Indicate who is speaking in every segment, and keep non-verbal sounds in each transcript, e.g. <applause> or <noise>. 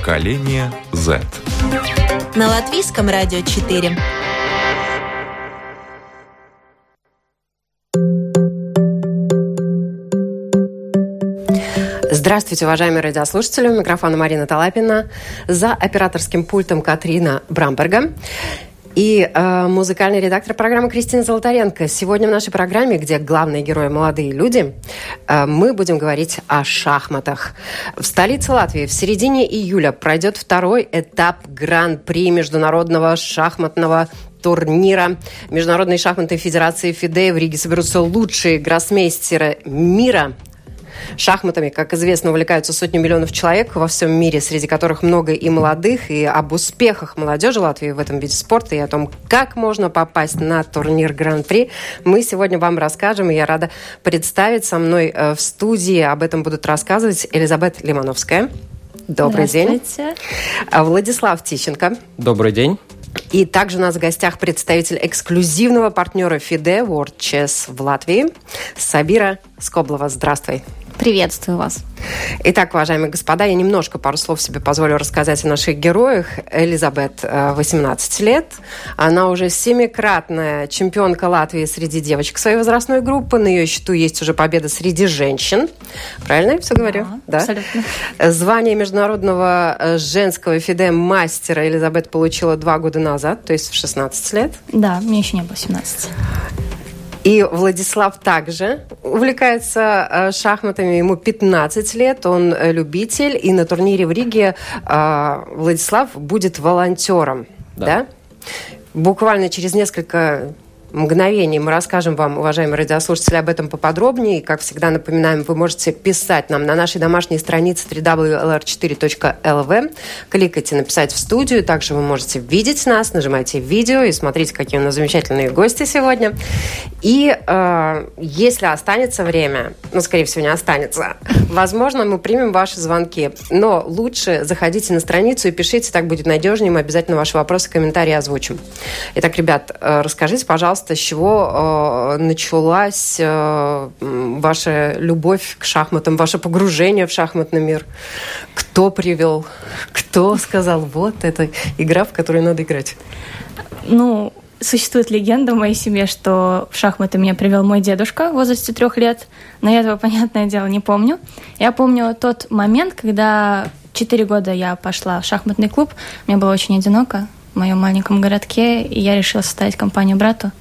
Speaker 1: Поколение Z.
Speaker 2: На латвийском радио 4.
Speaker 3: Здравствуйте, уважаемые радиослушатели. У микрофона Марина Талапина. За операторским пультом Катрина Брамберга. И э, музыкальный редактор программы Кристина Золотаренко. Сегодня в нашей программе, где главные герои молодые люди, э, мы будем говорить о шахматах. В столице Латвии в середине июля пройдет второй этап Гран-при Международного шахматного турнира Международной шахматной федерации ФИДЕ. В Риге соберутся лучшие гроссмейстеры мира Шахматами, как известно, увлекаются сотни миллионов человек во всем мире, среди которых много и молодых, и об успехах молодежи Латвии в этом виде спорта, и о том, как можно попасть на турнир Гран-при, мы сегодня вам расскажем, и я рада представить со мной э, в студии, об этом будут рассказывать Элизабет Лимановская. Добрый день. А, Владислав Тищенко.
Speaker 4: Добрый день.
Speaker 3: И также у нас в гостях представитель эксклюзивного партнера ФИДЕ World Chess в Латвии Сабира Скоблова. Здравствуй.
Speaker 5: Приветствую вас.
Speaker 3: Итак, уважаемые господа, я немножко пару слов себе позволю рассказать о наших героях. Элизабет, 18 э, лет. Она уже семикратная чемпионка Латвии среди девочек своей возрастной группы. На ее счету есть уже победа среди женщин. Правильно я все говорю?
Speaker 5: Да, да? абсолютно.
Speaker 3: Звание международного э, женского фиде мастера Элизабет получила два года назад, то есть в 16 лет.
Speaker 5: Да, мне еще не было 17.
Speaker 3: И Владислав также увлекается э, шахматами. Ему 15 лет, он э, любитель. И на турнире в Риге э, Владислав будет волонтером. Да. да? Буквально через несколько мгновений мы расскажем вам, уважаемые радиослушатели, об этом поподробнее. И, как всегда, напоминаем, вы можете писать нам на нашей домашней странице www.lr4.lv. Кликайте «Написать в студию». Также вы можете видеть нас, нажимайте видео и смотрите, какие у нас замечательные гости сегодня. И э, если останется время, ну, скорее всего, не останется, возможно, мы примем ваши звонки. Но лучше заходите на страницу и пишите, так будет надежнее. Мы обязательно ваши вопросы, комментарии озвучим. Итак, ребят, э, расскажите, пожалуйста, пожалуйста, с чего э, началась э, ваша любовь к шахматам, ваше погружение в шахматный мир? Кто привел? Кто сказал, вот это игра, в которой надо играть?
Speaker 5: Ну, существует легенда в моей семье, что в шахматы меня привел мой дедушка в возрасте трех лет, но я этого, <laughs> понятное дело, не помню. Я помню тот момент, когда четыре года я пошла в шахматный клуб, мне было очень одиноко в моем маленьком городке, и я решила составить компанию брату.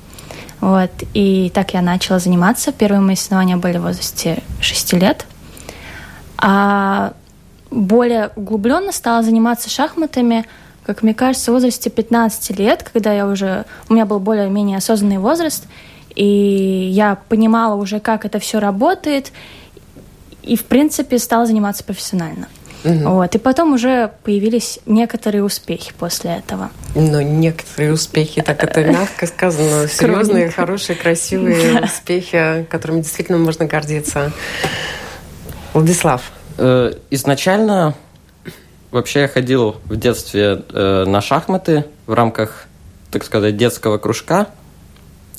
Speaker 5: Вот. И так я начала заниматься. Первые мои соревнования были в возрасте 6 лет. А более углубленно стала заниматься шахматами, как мне кажется, в возрасте 15 лет, когда я уже... У меня был более-менее осознанный возраст, и я понимала уже, как это все работает, и, в принципе, стала заниматься профессионально. Угу. Вот. И потом уже появились некоторые успехи после этого.
Speaker 3: Но некоторые успехи, так это мягко сказано, серьезные, хорошие, красивые успехи, которыми действительно можно гордиться. Владислав.
Speaker 4: Э, изначально вообще я ходил в детстве э, на шахматы в рамках, так сказать, детского кружка.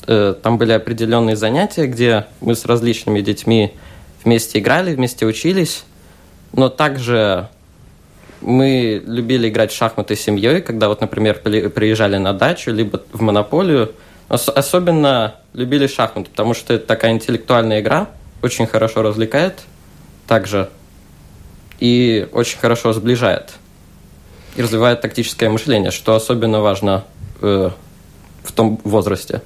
Speaker 4: Э, там были определенные занятия, где мы с различными детьми вместе играли, вместе учились. Но также мы любили играть в шахматы с семьей, когда вот, например, приезжали на дачу, либо в монополию. Особенно любили шахматы, потому что это такая интеллектуальная игра, очень хорошо развлекает также и очень хорошо сближает и развивает тактическое мышление, что особенно важно э, в том возрасте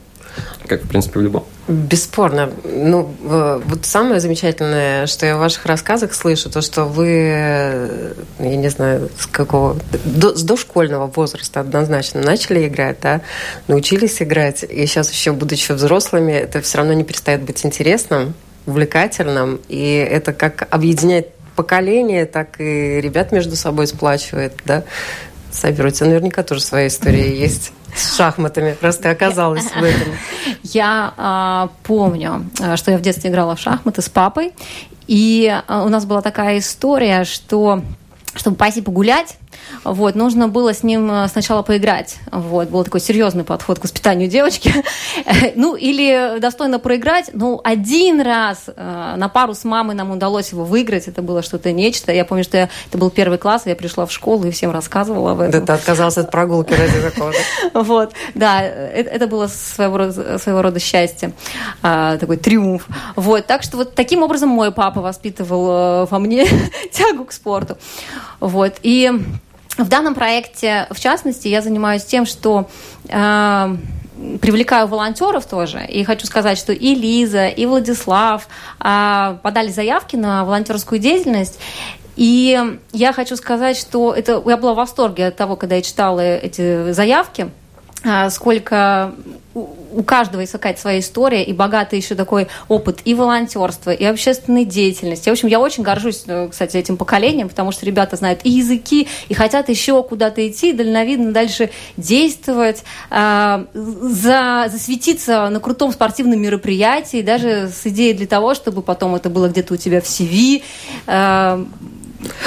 Speaker 4: как, в принципе, в любом.
Speaker 3: Бесспорно. Ну, вот самое замечательное, что я в ваших рассказах слышу, то, что вы, я не знаю, с какого, до, с дошкольного возраста однозначно начали играть, да, научились играть, и сейчас еще, будучи взрослыми, это все равно не перестает быть интересным, увлекательным, и это как объединяет поколение, так и ребят между собой сплачивает, да? Сабир, у тебя наверняка тоже своя история есть <laughs> с шахматами, раз ты оказалась в этом.
Speaker 6: Я а, помню, а, что я в детстве играла в шахматы с папой, и а, у нас была такая история, что чтобы пойти погулять, вот, нужно было с ним э, сначала поиграть. Вот, был такой серьезный подход к воспитанию девочки. <laughs> ну, или достойно проиграть. Ну, один раз э, на пару с мамой нам удалось его выиграть. Это было что-то нечто. Я помню, что я, это был первый класс, я пришла в школу и всем рассказывала об этом.
Speaker 3: Да ты отказался от прогулки ради такого. <laughs>
Speaker 6: Вот, да, это, это было своего рода, своего рода счастье, а, такой триумф. Вот, так что вот таким образом мой папа воспитывал э, во мне <laughs> тягу к спорту. Вот, и в данном проекте, в частности, я занимаюсь тем, что э, привлекаю волонтеров тоже. И хочу сказать, что и Лиза, и Владислав э, подали заявки на волонтерскую деятельность. И я хочу сказать, что это я была в восторге от того, когда я читала эти заявки, сколько у каждого есть какая-то своя история, и богатый еще такой опыт и волонтерства, и общественной деятельности. В общем, я очень горжусь, э, кстати, этим поколением, потому что ребята знают и языки, и хотят еще куда-то идти, дальновидно дальше действовать, э, за, засветиться на крутом спортивном мероприятии, даже с идеей для того, чтобы потом это было где-то у тебя в CV.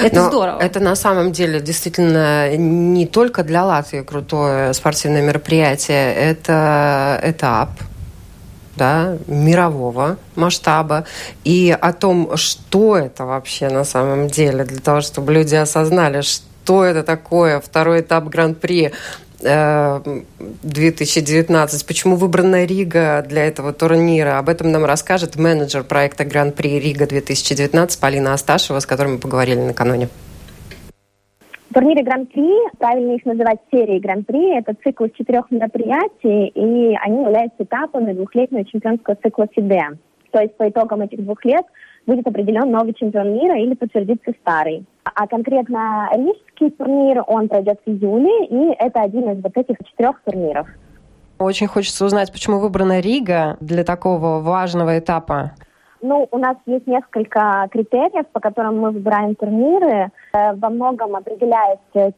Speaker 6: Это Но здорово.
Speaker 3: Это на самом деле действительно не только для Латвии крутое спортивное мероприятие. Это этап да, мирового масштаба, и о том, что это вообще на самом деле, для того, чтобы люди осознали, что это такое, второй этап Гран-при, 2019. Э, Почему выбрана Рига для этого турнира? Об этом нам расскажет менеджер проекта Гран-при Рига 2019 Полина Асташева, с которой мы поговорили накануне.
Speaker 7: Турниры Гран-при, правильно их называть серией Гран-при, это цикл из четырех мероприятий, и они являются этапами двухлетнего чемпионского цикла ФИДЕ. То есть по итогам этих двух лет будет определен новый чемпион мира или подтвердится старый. А конкретно рижский турнир, он пройдет в июле, и это один из вот этих четырех турниров.
Speaker 3: Очень хочется узнать, почему выбрана Рига для такого важного этапа.
Speaker 7: Ну, у нас есть несколько критериев, по которым мы выбираем турниры. Э, во многом определяется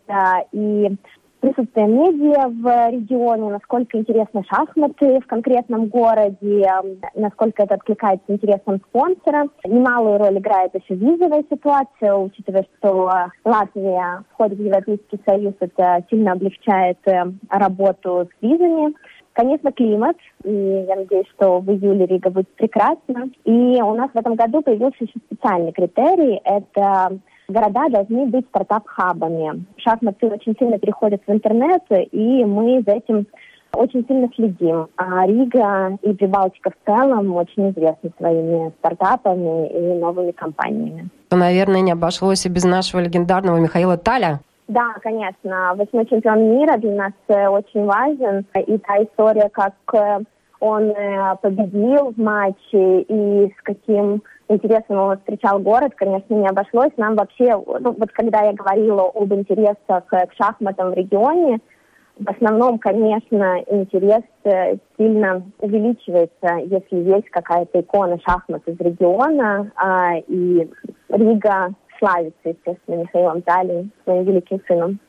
Speaker 7: и присутствие медиа в регионе, насколько интересны шахматы в конкретном городе, насколько это откликается интересам спонсора. Немалую роль играет еще визовая ситуация, учитывая, что Латвия входит в Европейский Союз, это сильно облегчает э, работу с визами. Конечно, климат, и я надеюсь, что в июле Рига будет прекрасно. И у нас в этом году появился еще специальный критерий, это города должны быть стартап-хабами. Шахматы очень сильно переходят в интернет, и мы за этим очень сильно следим. А Рига и Прибалтика в целом очень известны своими стартапами и новыми компаниями.
Speaker 3: Наверное, не обошлось и без нашего легендарного Михаила Таля.
Speaker 7: Да, конечно. Восьмой чемпион мира для нас э, очень важен. И та история, как э, он э, победил в матче и с каким интересом он встречал город, конечно, не обошлось. Нам вообще, ну, вот когда я говорила об интересах к шахматам в регионе, в основном, конечно, интерес сильно увеличивается, если есть какая-то икона шахмат из региона, а, и Рига славится, естественно, Михаилом Талием, своим великим сыном.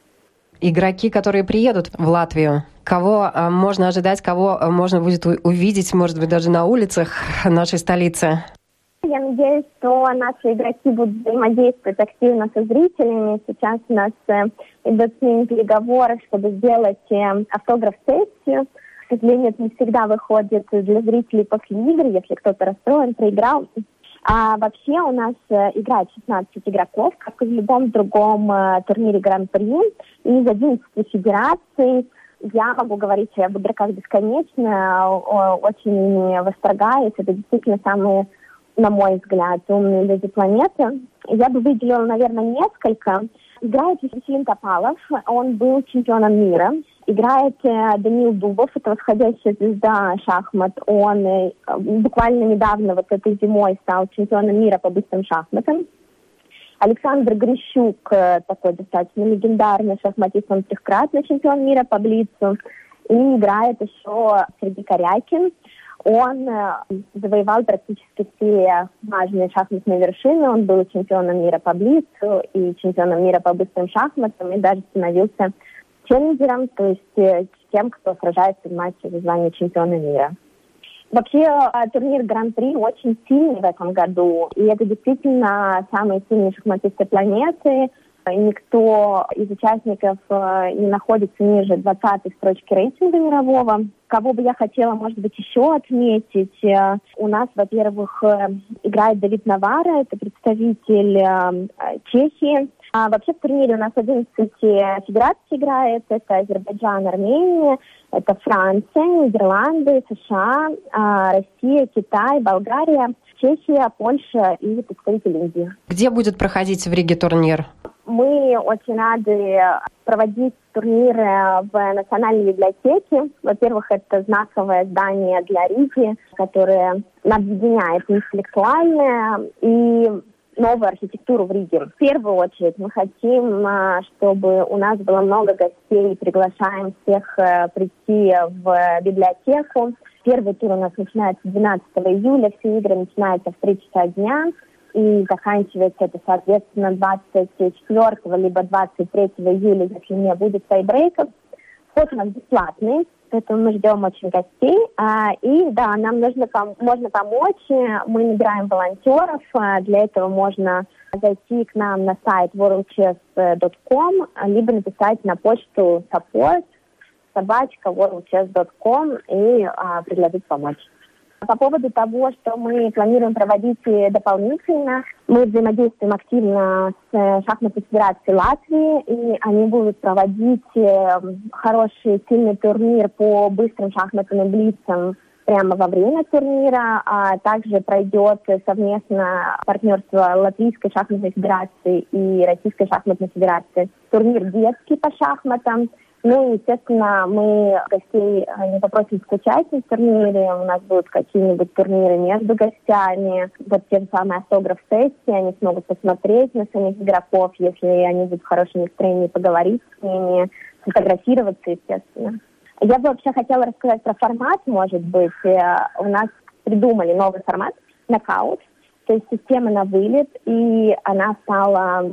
Speaker 3: Игроки, которые приедут в Латвию, кого э, можно ожидать, кого э, можно будет увидеть, может быть, даже на улицах нашей столицы?
Speaker 7: Я надеюсь, что наши игроки будут взаимодействовать активно со зрителями. Сейчас у нас э, идут с ними переговоры, чтобы сделать автограф-сессию. К сожалению, это не всегда выходит для зрителей после игр, если кто-то расстроен, проиграл. А вообще у нас э, играет 16 игроков, как и в любом другом э, турнире Гран-при. И из 11 федераций я могу говорить о Будраках бесконечно, очень восторгаюсь. Это действительно самые, на мой взгляд, умные люди планеты. Я бы выделила, наверное, несколько. Играет Василий Топалов, он был чемпионом мира Играет э, Даниил Дубов, это восходящая звезда шахмат. Он э, буквально недавно, вот этой зимой, стал чемпионом мира по быстрым шахматам. Александр Грищук, э, такой достаточно легендарный шахматист, он трехкратный чемпион мира по блицу. И играет еще Сергей Корякин. Он э, завоевал практически все важные шахматные вершины. Он был чемпионом мира по блицу и чемпионом мира по быстрым шахматам и даже становился челленджером, то есть э, тем, кто сражается в матче за звание чемпиона мира. Вообще э, турнир Гран-при очень сильный в этом году, и это действительно самые сильные шахматисты планеты. Никто из участников не находится ниже 20 строчки рейтинга мирового кого бы я хотела, может быть, еще отметить. Э, у нас, во-первых, э, играет Давид Навара, это представитель э, Чехии. А вообще в турнире у нас 11 федераций играет. Это Азербайджан, Армения, это Франция, Нидерланды, США, Россия, Китай, Болгария, Чехия, Польша и представитель Индии.
Speaker 3: Где будет проходить в Риге турнир?
Speaker 7: Мы очень рады проводить турниры в Национальной библиотеке. Во-первых, это знаковое здание для Риги, которое объединяет интеллектуальное и новую архитектуру в Риге. В первую очередь мы хотим, а, чтобы у нас было много гостей, приглашаем всех э, прийти в библиотеку. Первый тур у нас начинается 12 июля, все игры начинаются в 3 часа дня и заканчивается это, соответственно, 24 либо 23 июля, если не будет тайбрейков. Вход у нас бесплатный, поэтому мы ждем очень гостей. А, и да, нам нужно можно помочь. Мы набираем волонтеров. А, для этого можно зайти к нам на сайт worldchess.com, либо написать на почту support собачка worldchess.com и а, предложить помочь. По поводу того, что мы планируем проводить дополнительно, мы взаимодействуем активно с э, шахматной федерацией Латвии, и они будут проводить э, хороший, сильный турнир по быстрым шахматным блицам прямо во время турнира, а также пройдет совместно партнерство Латвийской шахматной федерации и Российской шахматной федерации турнир детский по шахматам. Ну, естественно, мы гостей э, не попросим скучать на турнире. У нас будут какие-нибудь турниры между гостями. Вот те же самые автограф-сессии. Они смогут посмотреть на самих игроков, если они будут в хорошем настроении, поговорить с ними, фотографироваться, естественно. Я бы вообще хотела рассказать про формат, может быть. Э, у нас придумали новый формат, нокаут. То есть система на вылет, и она стала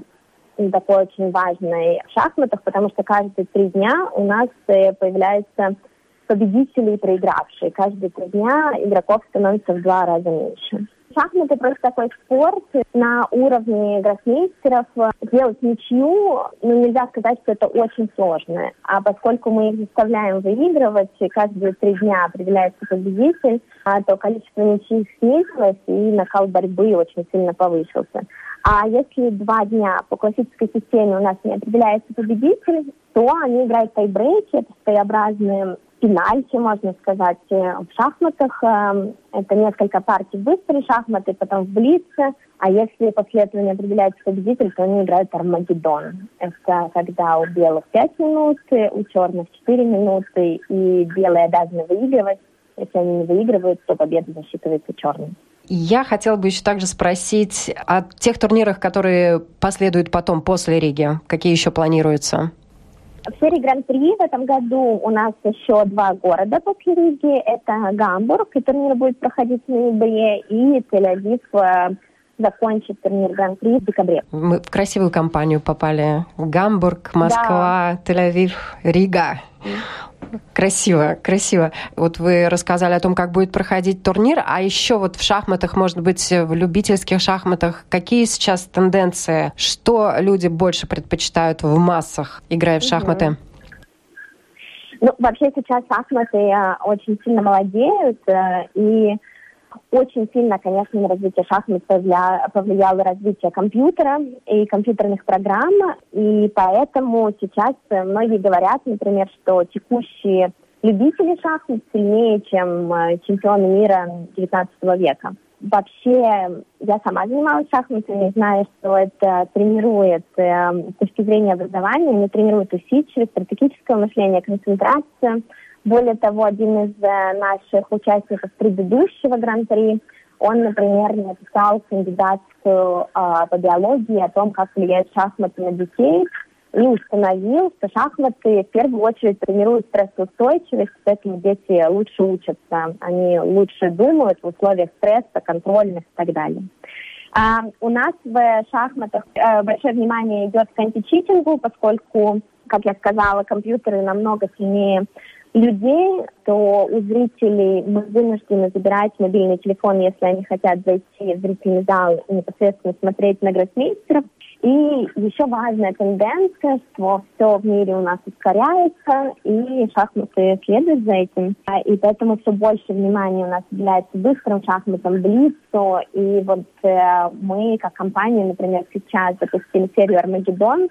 Speaker 7: такой очень важной в шахматах, потому что каждые три дня у нас э, появляются победители и проигравшие. Каждые три дня игроков становится в два раза меньше. Шахматы просто такой спорт на уровне гроссмейстеров. Сделать ничью, ну, нельзя сказать, что это очень сложно. А поскольку мы их заставляем выигрывать, и каждые три дня определяется победитель, а, то количество ничьих снизилось, и накал борьбы очень сильно повысился. А если два дня по классической системе у нас не определяется победитель, то они играют тайбрейки, это своеобразные пенальти, можно сказать, в шахматах. Эм, это несколько партий быстрые шахматы, потом в блице. А если после этого не определяется победитель, то они играют Армагеддон. Это когда у белых 5 минут, у черных 4 минуты, и белые обязаны выигрывать. Если они не выигрывают, то победа засчитывается черным.
Speaker 3: Я хотела бы еще также спросить о тех турнирах, которые последуют потом, после Риги. Какие еще планируются?
Speaker 7: В серии Гран-при в этом году у нас еще два города после Риги. Это Гамбург, и турнир будет проходить в ноябре, и Тель-Авив э, закончит турнир Гран-при в декабре.
Speaker 3: Мы в красивую компанию попали. Гамбург, Москва, да. Тель-Авив, Рига. Красиво, красиво. Вот вы рассказали о том, как будет проходить турнир, а еще вот в шахматах, может быть, в любительских шахматах, какие сейчас тенденции? Что люди больше предпочитают в массах, играя в шахматы?
Speaker 7: Ну, вообще сейчас шахматы э, очень сильно молодеют, э, и очень сильно, конечно, на развитие шахмат повлияло развитие компьютера и компьютерных программ, и поэтому сейчас многие говорят, например, что текущие любители шахмат сильнее, чем э, чемпионы мира XIX века. Вообще, я сама занималась шахматами, знаю, что это тренирует э, с точки зрения образования, не тренирует усидчивость, стратегическое мышление, концентрацию, более того, один из э, наших участников предыдущего гран-при, он, например, написал кандидатскую э, по биологии о том, как влияют шахматы на детей. и установил, что шахматы в первую очередь тренируют стрессоустойчивость, поэтому дети лучше учатся, они лучше думают в условиях стресса, контрольных и так далее. А, у нас в шахматах а, большое внимание идет к античитингу, поскольку, как я сказала, компьютеры намного сильнее людей, то у зрителей мы вынуждены забирать мобильный телефон, если они хотят зайти в зрительный зал и непосредственно смотреть на гроссмейстеров. И еще важная тенденция, что все в мире у нас ускоряется, и шахматы следуют за этим. И поэтому все больше внимания у нас уделяется быстрым шахматам, блицу. И вот э, мы, как компания, например, сейчас запустили серию «Армагеддон»,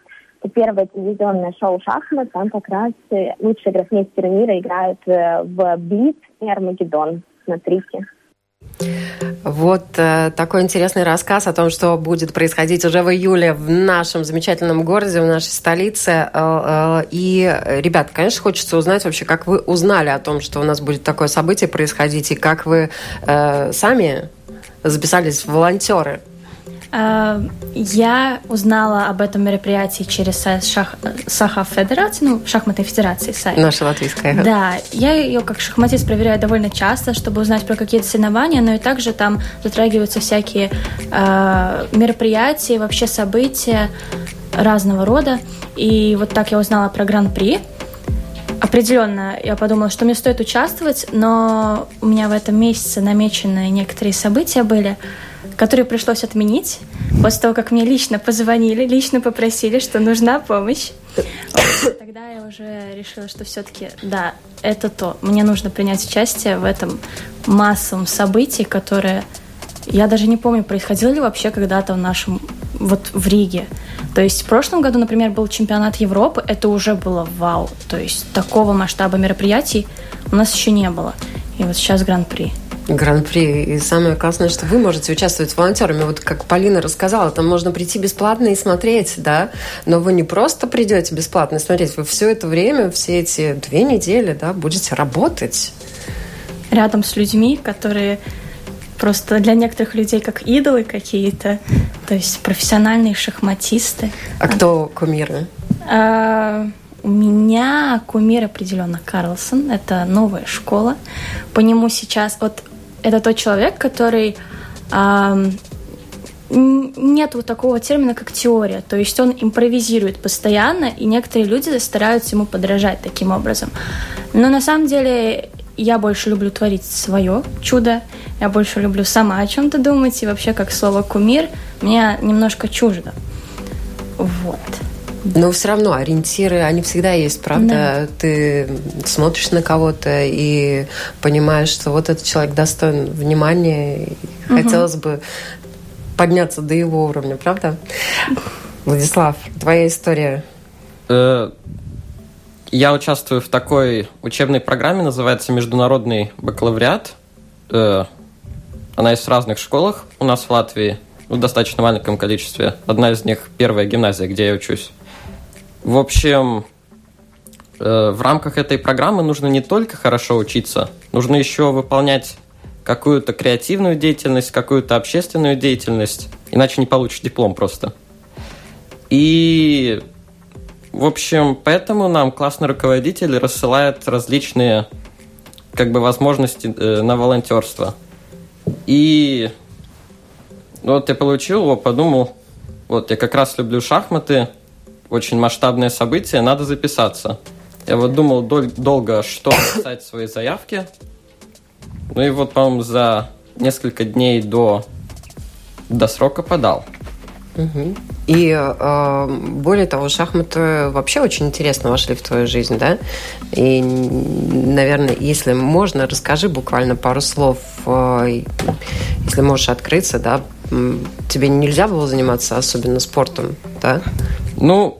Speaker 7: это первое телевизионное шоу «Шахмат», там как раз э, лучшие гроссмейстеры мира играют э, в Блиц и Армагеддон. Смотрите.
Speaker 3: Вот э, такой интересный рассказ о том, что будет происходить уже в июле в нашем замечательном городе, в нашей столице. Э, э, и, ребят, конечно, хочется узнать вообще, как вы узнали о том, что у нас будет такое событие происходить, и как вы э, сами записались в волонтеры.
Speaker 5: Э, я узнала об этом мероприятии через сайт шах... Саха Федерации, ну, шахматной федерации сайт.
Speaker 3: Наша латвийская.
Speaker 5: Да, я ее как шахматист проверяю довольно часто, чтобы узнать про какие-то соревнования, но и также там затрагиваются всякие э, мероприятия, вообще события разного рода. И вот так я узнала про Гран-при. Определенно, я подумала, что мне стоит участвовать, но у меня в этом месяце намечены некоторые события были – которую пришлось отменить после того, как мне лично позвонили, лично попросили, что нужна помощь. Тогда я уже решила, что все-таки, да, это то. Мне нужно принять участие в этом массовом событии, которое я даже не помню, происходило ли вообще когда-то в нашем, вот в Риге. То есть в прошлом году, например, был чемпионат Европы, это уже было вау. То есть такого масштаба мероприятий у нас еще не было. И вот сейчас Гран-при.
Speaker 3: Гран-при. И самое классное, что вы можете участвовать с волонтерами. Вот как Полина рассказала, там можно прийти бесплатно и смотреть, да, но вы не просто придете бесплатно смотреть, вы все это время, все эти две недели, да, будете работать.
Speaker 5: Рядом с людьми, которые просто для некоторых людей как идолы какие-то, то есть профессиональные шахматисты.
Speaker 3: А кто кумиры?
Speaker 5: А, у меня кумир определенно Карлсон. Это новая школа. По нему сейчас... Вот это тот человек, который нет вот такого термина, как теория. То есть он импровизирует постоянно, и некоторые люди стараются ему подражать таким образом. Но на самом деле я больше люблю творить свое чудо, я больше люблю сама о чем-то думать, и вообще как слово «кумир» мне немножко чуждо. Вот.
Speaker 3: Но все равно ориентиры, они всегда есть, правда? Да. Ты смотришь на кого-то и понимаешь, что вот этот человек достоин внимания, и угу. хотелось бы подняться до его уровня, правда? Владислав, твоя история.
Speaker 4: Э, я участвую в такой учебной программе, называется Международный бакалавриат. Э, она есть в разных школах у нас в Латвии, в достаточно маленьком количестве. Одна из них первая гимназия, где я учусь. В общем, э, в рамках этой программы нужно не только хорошо учиться, нужно еще выполнять какую-то креативную деятельность, какую-то общественную деятельность, иначе не получишь диплом просто. И, в общем, поэтому нам классный руководитель рассылает различные как бы возможности э, на волонтерство. И вот я получил его, подумал, вот я как раз люблю шахматы, очень масштабное событие, надо записаться. Я вот думал дол- долго, что писать в своей заявке. Ну и вот, по-моему, за несколько дней до, до срока подал.
Speaker 3: Угу. И э, более того, шахматы вообще очень интересно вошли в твою жизнь, да? И, наверное, если можно, расскажи буквально пару слов, э, если можешь открыться, да? Тебе нельзя было заниматься особенно спортом, да?
Speaker 4: Ну,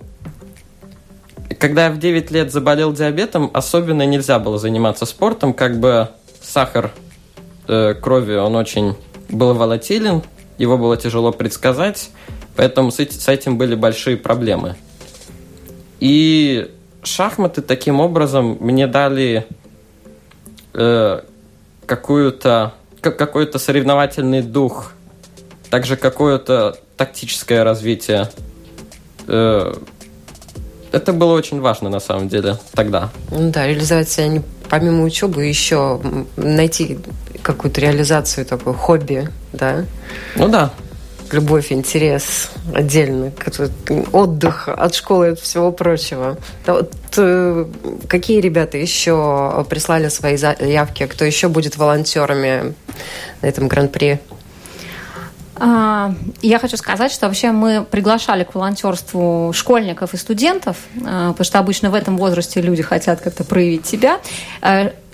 Speaker 4: когда я в 9 лет заболел диабетом, особенно нельзя было заниматься спортом, как бы сахар э, крови, он очень был волатилен, его было тяжело предсказать, поэтому с, с этим были большие проблемы. И шахматы таким образом мне дали э, какую-то какой-то соревновательный дух, также какое-то тактическое развитие. Э, это было очень важно на самом деле тогда.
Speaker 3: Ну да, реализовать себя не помимо учебы еще найти какую-то реализацию такой хобби, да?
Speaker 4: Ну да.
Speaker 3: Любовь, интерес отдельно, отдых от школы и от всего прочего. Вот, э, какие ребята еще прислали свои заявки? Кто еще будет волонтерами на этом гран-при?
Speaker 6: А, я хочу сказать, что вообще мы приглашали к волонтерству школьников и студентов, а, потому что обычно в этом возрасте люди хотят как-то проявить себя.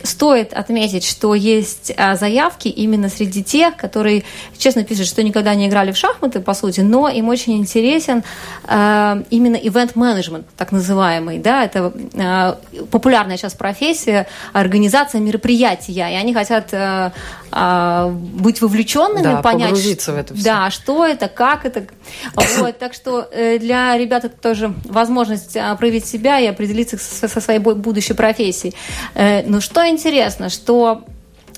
Speaker 6: Стоит отметить, что есть а, заявки именно среди тех, которые честно пишут, что никогда не играли в шахматы, по сути, но им очень интересен э, именно ивент-менеджмент, так называемый. Да, это э, популярная сейчас профессия, организация мероприятия, и они хотят э, э, быть вовлеченными,
Speaker 3: да,
Speaker 6: понять,
Speaker 3: в это все.
Speaker 6: Да, что это, как это. Вот, так что э, для ребят это тоже возможность проявить себя и определиться со, со своей будущей профессией. Э, но что интересно, что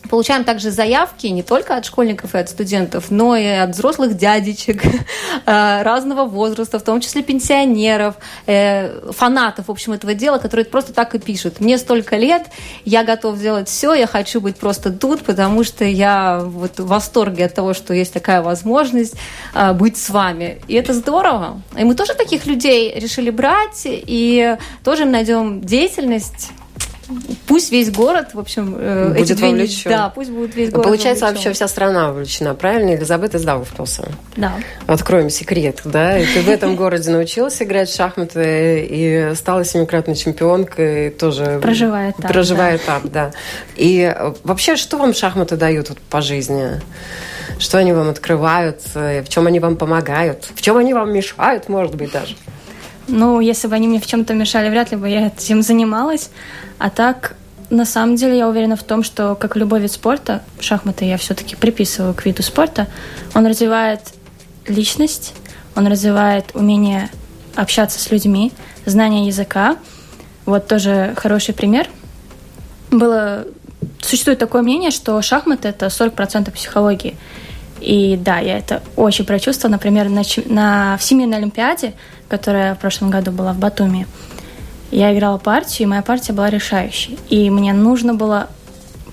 Speaker 6: Получаем также заявки не только от школьников и от студентов, но и от взрослых дядечек <laughs> э, разного возраста, в том числе пенсионеров, э, фанатов, в общем, этого дела, которые просто так и пишут. Мне столько лет, я готов сделать все, я хочу быть просто тут, потому что я вот в восторге от того, что есть такая возможность э, быть с вами. И это здорово. И мы тоже таких людей решили брать, и тоже им найдем деятельность Пусть весь город, в общем,
Speaker 3: э, будет эти вовлечен.
Speaker 6: Да, пусть будет весь город
Speaker 3: Получается, вовлечен. вообще вся страна вовлечена, правильно? Елизабет из Даугавпилса.
Speaker 6: Да.
Speaker 3: Откроем секрет, да? И ты в этом городе научилась играть в шахматы и стала семикратной чемпионкой тоже.
Speaker 5: Проживая этап.
Speaker 3: Проживая этап, да. И вообще, что вам шахматы дают вот по жизни? Что они вам открывают? В чем они вам помогают? В чем они вам мешают, может быть, даже?
Speaker 5: Ну, если бы они мне в чем-то мешали, вряд ли бы я этим занималась. А так, на самом деле, я уверена в том, что, как любой вид спорта, шахматы я все-таки приписываю к виду спорта, он развивает личность, он развивает умение общаться с людьми, знание языка. Вот тоже хороший пример. Было... Существует такое мнение, что шахматы — это 40% психологии. И да, я это очень прочувствовала. Например, на, на Всемирной Олимпиаде, которая в прошлом году была в Батуми, я играла партию, и моя партия была решающей. И мне нужно было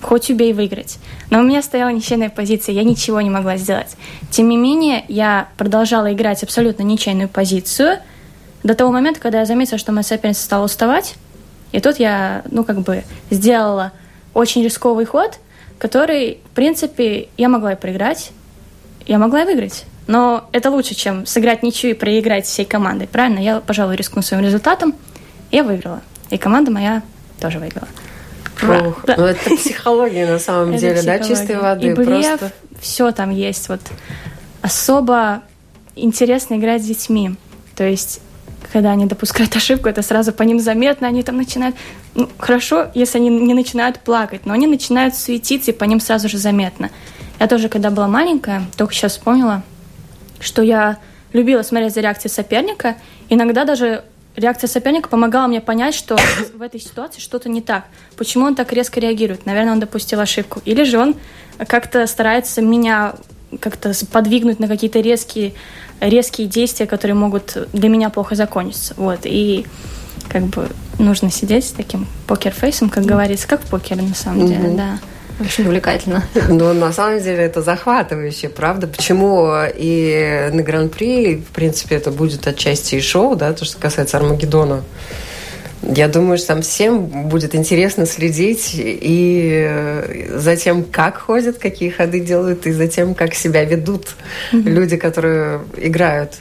Speaker 5: хоть убей выиграть. Но у меня стояла ничейная позиция, я ничего не могла сделать. Тем не менее, я продолжала играть абсолютно ничейную позицию до того момента, когда я заметила, что моя соперница стала уставать. И тут я, ну, как бы сделала очень рисковый ход, который, в принципе, я могла и проиграть, я могла и выиграть. Но это лучше, чем сыграть ничью и проиграть всей командой, правильно? Я, пожалуй, рискну своим результатом. Я выиграла. И команда моя тоже выиграла.
Speaker 3: Ух, да. ну это психология на самом деле, да, чистой воды.
Speaker 5: И блеф, просто... все там есть. Вот особо интересно играть с детьми. То есть когда они допускают ошибку, это сразу по ним заметно, они там начинают... Ну, хорошо, если они не начинают плакать, но они начинают светиться, и по ним сразу же заметно. Я тоже, когда была маленькая, только сейчас вспомнила, что я любила смотреть за реакцией соперника. Иногда даже реакция соперника помогала мне понять, что в этой ситуации что-то не так. Почему он так резко реагирует? Наверное, он допустил ошибку. Или же он как-то старается меня как-то подвигнуть на какие-то резкие, резкие действия, которые могут для меня плохо закончиться. Вот. И как бы нужно сидеть с таким покерфейсом, как говорится, как в покере на самом деле, да.
Speaker 6: Очень увлекательно.
Speaker 3: Но на самом деле это захватывающе, правда? Почему и на Гран-при, в принципе, это будет отчасти и шоу, да, то, что касается Армагеддона. Я думаю, что там всем будет интересно следить и за тем, как ходят, какие ходы делают, и за тем, как себя ведут mm-hmm. люди, которые играют.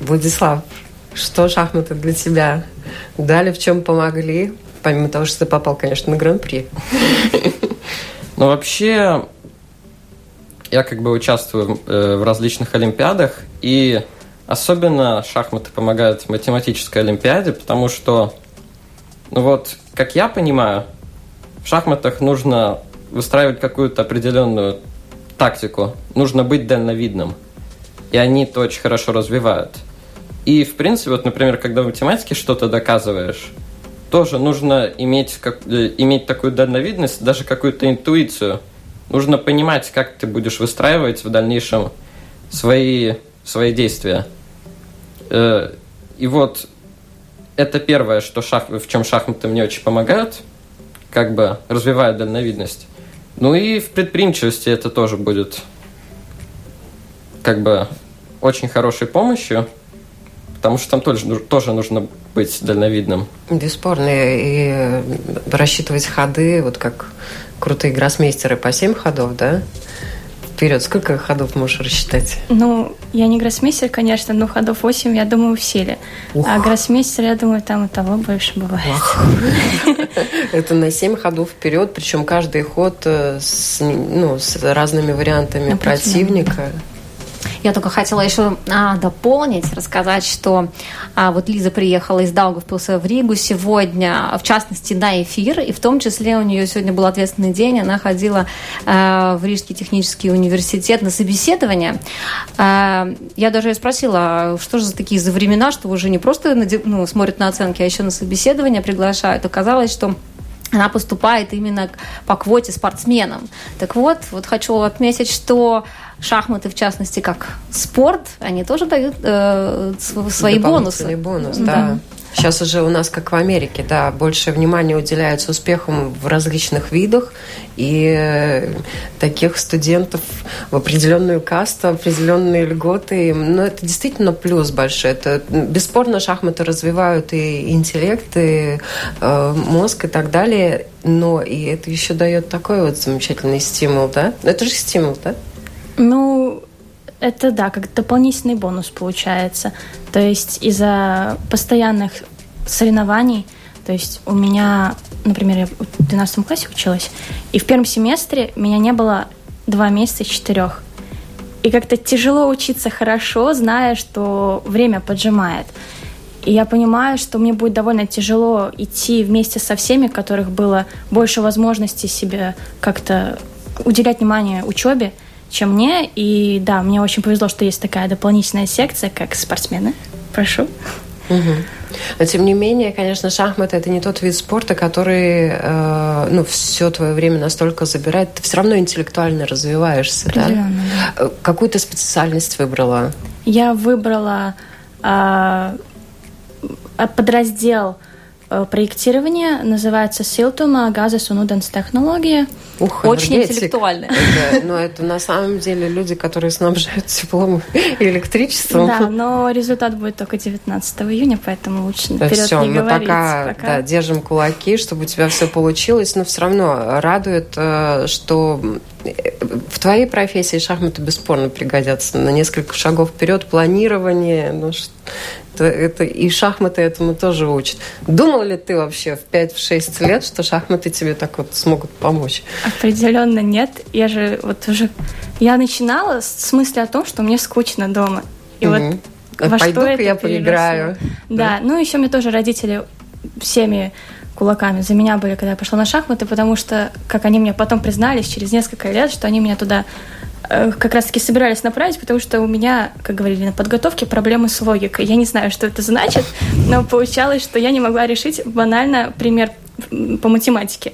Speaker 3: Владислав, что шахматы для тебя дали, в чем помогли? Помимо того, что ты попал, конечно, на гран-при.
Speaker 4: Ну, вообще, я как бы участвую э, в различных олимпиадах, и особенно шахматы помогают в математической олимпиаде, потому что, ну вот, как я понимаю, в шахматах нужно выстраивать какую-то определенную тактику, нужно быть дальновидным. И они это очень хорошо развивают. И, в принципе, вот, например, когда в математике что-то доказываешь, тоже нужно иметь, как, э, иметь такую дальновидность, даже какую-то интуицию. Нужно понимать, как ты будешь выстраивать в дальнейшем свои, свои действия. Э, и вот это первое, что шах... в чем шахматы мне очень помогают, как бы развивают дальновидность. Ну и в предприимчивости это тоже будет как бы очень хорошей помощью, потому что там тоже, тоже нужно быть дальновидным.
Speaker 3: Бесспорно. И рассчитывать ходы, вот как крутые гроссмейстеры по 7 ходов, да? Вперед, сколько ходов можешь рассчитать?
Speaker 5: Ну, я не гроссмейстер, конечно, но ходов 8, я думаю, в силе. Ух. А гроссмейстер, я думаю, там и того больше бывает. <laughs>
Speaker 3: Это на 7 ходов вперед, причем каждый ход э, с, ну, с разными вариантами противника.
Speaker 6: Я только хотела еще а, дополнить, рассказать, что а, вот Лиза приехала из Даугавпилса в Ригу сегодня, в частности, на эфир, и в том числе у нее сегодня был ответственный день, она ходила а, в Рижский технический университет на собеседование. А, я даже ее спросила, «А что же за такие за времена, что уже не просто ну, смотрят на оценки, а еще на собеседование приглашают. Оказалось, что она поступает именно по квоте спортсменам. Так вот, вот хочу отметить, что шахматы, в частности, как спорт, они тоже дают э, свои бонусы.
Speaker 3: бонус, да. да. Сейчас уже у нас, как в Америке, да, больше внимания уделяется успехам в различных видах, и э, таких студентов в определенную касту, определенные льготы. Но ну, это действительно плюс большой. Это бесспорно шахматы развивают и интеллект, и э, мозг и так далее, но и это еще дает такой вот замечательный стимул, да? Это же стимул, да?
Speaker 5: Ну, это да, как дополнительный бонус получается. То есть из-за постоянных соревнований, то есть у меня, например, я в 12 классе училась, и в первом семестре меня не было два месяца из четырех. И как-то тяжело учиться хорошо, зная, что время поджимает. И я понимаю, что мне будет довольно тяжело идти вместе со всеми, у которых было больше возможностей себе как-то уделять внимание учебе, чем мне. И да, мне очень повезло, что есть такая дополнительная секция, как спортсмены. Прошу.
Speaker 3: Угу. Но тем не менее, конечно, шахматы это не тот вид спорта, который э, ну, все твое время настолько забирает. Ты все равно интеллектуально развиваешься. Да? да? Э, какую ты специальность выбрала?
Speaker 5: Я выбрала э, подраздел Э, проектирование, называется Siltuma Газес un ūdens технология.
Speaker 6: Ух, Очень интеллектуально.
Speaker 3: Это, но это на самом деле люди, которые снабжают теплом и электричеством.
Speaker 5: Да, но результат будет только 19 июня, поэтому лучше наперед
Speaker 3: все,
Speaker 5: не
Speaker 3: мы говорить. Пока, пока да, держим кулаки, чтобы у тебя все получилось, но все равно радует, э, что в твоей профессии шахматы бесспорно пригодятся на несколько шагов вперед, планирование, ну, это, это, и шахматы этому тоже учат. Думал ли ты вообще в 5-6 лет, что шахматы тебе так вот смогут помочь?
Speaker 5: Определенно нет. Я же вот уже... Я начинала с мысли о том, что мне скучно дома. И угу. вот
Speaker 3: во Пойду-ка я поиграю.
Speaker 5: Да, да, ну еще мне тоже родители всеми кулаками за меня были, когда я пошла на шахматы, потому что, как они мне потом признались через несколько лет, что они меня туда э, как раз-таки собирались направить, потому что у меня, как говорили на подготовке, проблемы с логикой. Я не знаю, что это значит, но получалось, что я не могла решить банально пример по математике.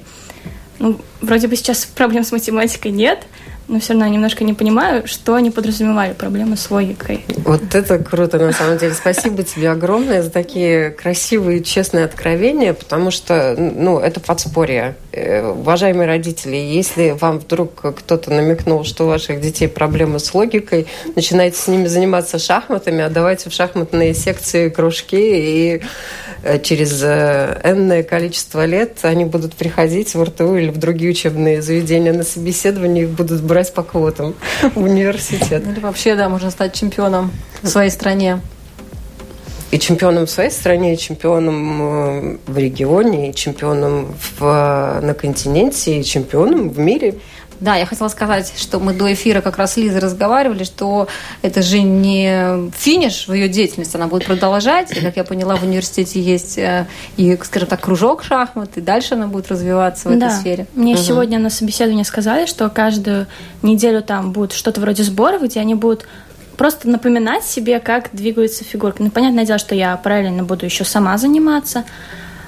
Speaker 5: Ну, вроде бы сейчас проблем с математикой нет, но все равно я немножко не понимаю, что они подразумевали, проблемы с логикой.
Speaker 3: Вот это круто, на самом деле. Спасибо тебе огромное за такие красивые, честные откровения, потому что, ну, это подспорье. Э, уважаемые родители, если вам вдруг кто-то намекнул, что у ваших детей проблемы с логикой, начинайте с ними заниматься шахматами, отдавайте в шахматные секции кружки, и э, через э, энное количество лет они будут приходить в РТУ или в другие учебные заведения на собеседование, их будут брать брать по квотам <laughs> в университет.
Speaker 6: Или вообще, да, можно стать чемпионом в своей стране.
Speaker 3: И чемпионом в своей стране, и чемпионом э, в регионе, и чемпионом в, на континенте, и чемпионом в мире.
Speaker 6: Да, я хотела сказать, что мы до эфира как раз с Лизой разговаривали, что это же не финиш в ее деятельности, она будет продолжать. И, как я поняла, в университете есть э, и, скажем так, кружок шахмат, и дальше она будет развиваться в
Speaker 5: да.
Speaker 6: этой сфере.
Speaker 5: Мне угу. сегодня на собеседовании сказали, что каждую неделю там будет что-то вроде сборов, где они будут просто напоминать себе, как двигаются фигурки. Ну, понятное дело, что я параллельно буду еще сама заниматься.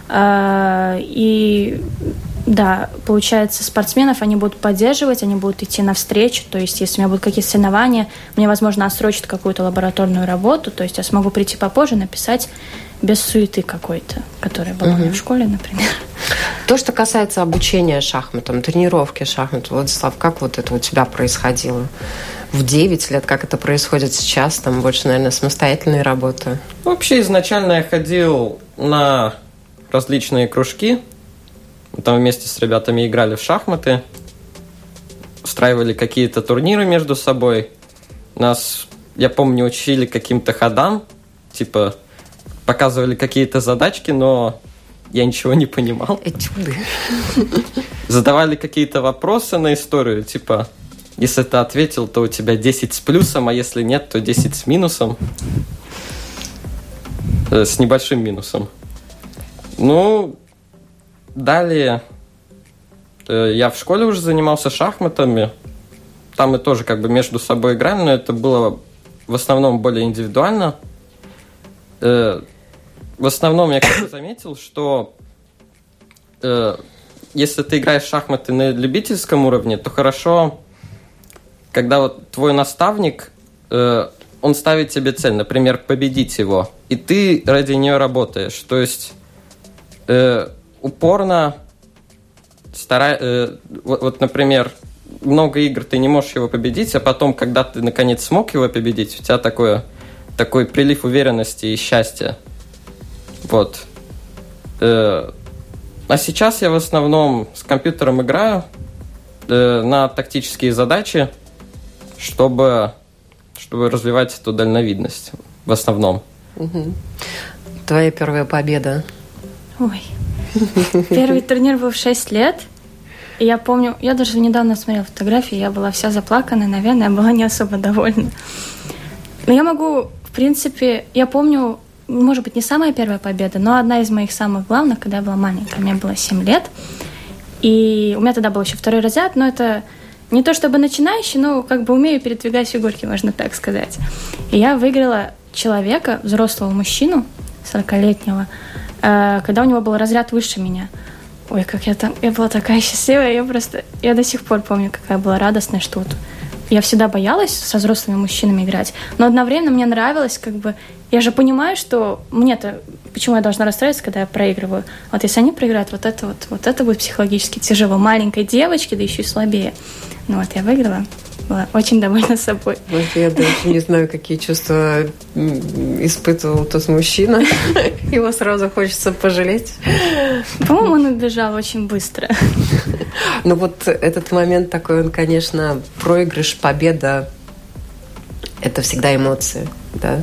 Speaker 5: А, и да, получается, спортсменов они будут поддерживать, они будут идти навстречу. То есть, если у меня будут какие-то соревнования, мне, возможно, отсрочат какую-то лабораторную работу. То есть, я смогу прийти попозже, написать без суеты какой-то, которая была угу. у меня в школе, например.
Speaker 3: То, что касается обучения шахматам, тренировки шахмат, Владислав, как вот это у тебя происходило? В 9 лет, как это происходит сейчас? Там больше, наверное, самостоятельной работы.
Speaker 4: Вообще, изначально я ходил на различные кружки, там вместе с ребятами играли в шахматы, устраивали какие-то турниры между собой. Нас, я помню, учили каким-то ходам, типа показывали какие-то задачки, но я ничего не понимал. <laughs>
Speaker 3: Этюды.
Speaker 4: Задавали какие-то вопросы на историю, типа, если ты ответил, то у тебя 10 с плюсом, а если нет, то 10 с минусом. Э, с небольшим минусом. Ну, Далее э, я в школе уже занимался шахматами. Там мы тоже как бы между собой играли, но это было в основном более индивидуально. Э, в основном я как бы заметил, что э, если ты играешь в шахматы на любительском уровне, то хорошо, когда вот твой наставник, он ставит тебе цель, например, победить его, и ты ради нее работаешь. То есть упорно старай, э, вот, вот, например, много игр ты не можешь его победить, а потом, когда ты наконец смог его победить, у тебя такое, такой прилив уверенности и счастья. Вот. Э, а сейчас я в основном с компьютером играю э, на тактические задачи, чтобы, чтобы развивать эту дальновидность в основном.
Speaker 3: Угу. Твоя первая победа?
Speaker 5: Ой, <laughs> Первый турнир был в 6 лет. И я помню, я даже недавно смотрела фотографии, я была вся заплаканная, наверное, я была не особо довольна. Но я могу, в принципе, я помню, может быть, не самая первая победа, но одна из моих самых главных, когда я была маленькая, мне было 7 лет. И у меня тогда был еще второй разряд, но это не то чтобы начинающий, но как бы умею передвигать фигурки, можно так сказать. И я выиграла человека, взрослого мужчину, 40-летнего, Э, когда у него был разряд выше меня. Ой, как я там, я была такая <laughs> счастливая, я просто, я до сих пор помню, какая была радостная, что вот я всегда боялась со взрослыми мужчинами играть, но одновременно мне нравилось, как бы, я же понимаю, что мне-то, почему я должна расстраиваться, когда я проигрываю. Вот если они проиграют, вот это вот, вот это будет психологически тяжело. Маленькой девочке, да еще и слабее. Ну вот, я выиграла была очень довольна собой.
Speaker 3: Вот я даже не знаю, какие чувства испытывал тот мужчина. <laughs> Его сразу хочется пожалеть.
Speaker 5: По-моему, он убежал очень быстро.
Speaker 3: Ну вот этот момент такой, он, конечно, проигрыш, победа, это всегда эмоции, да,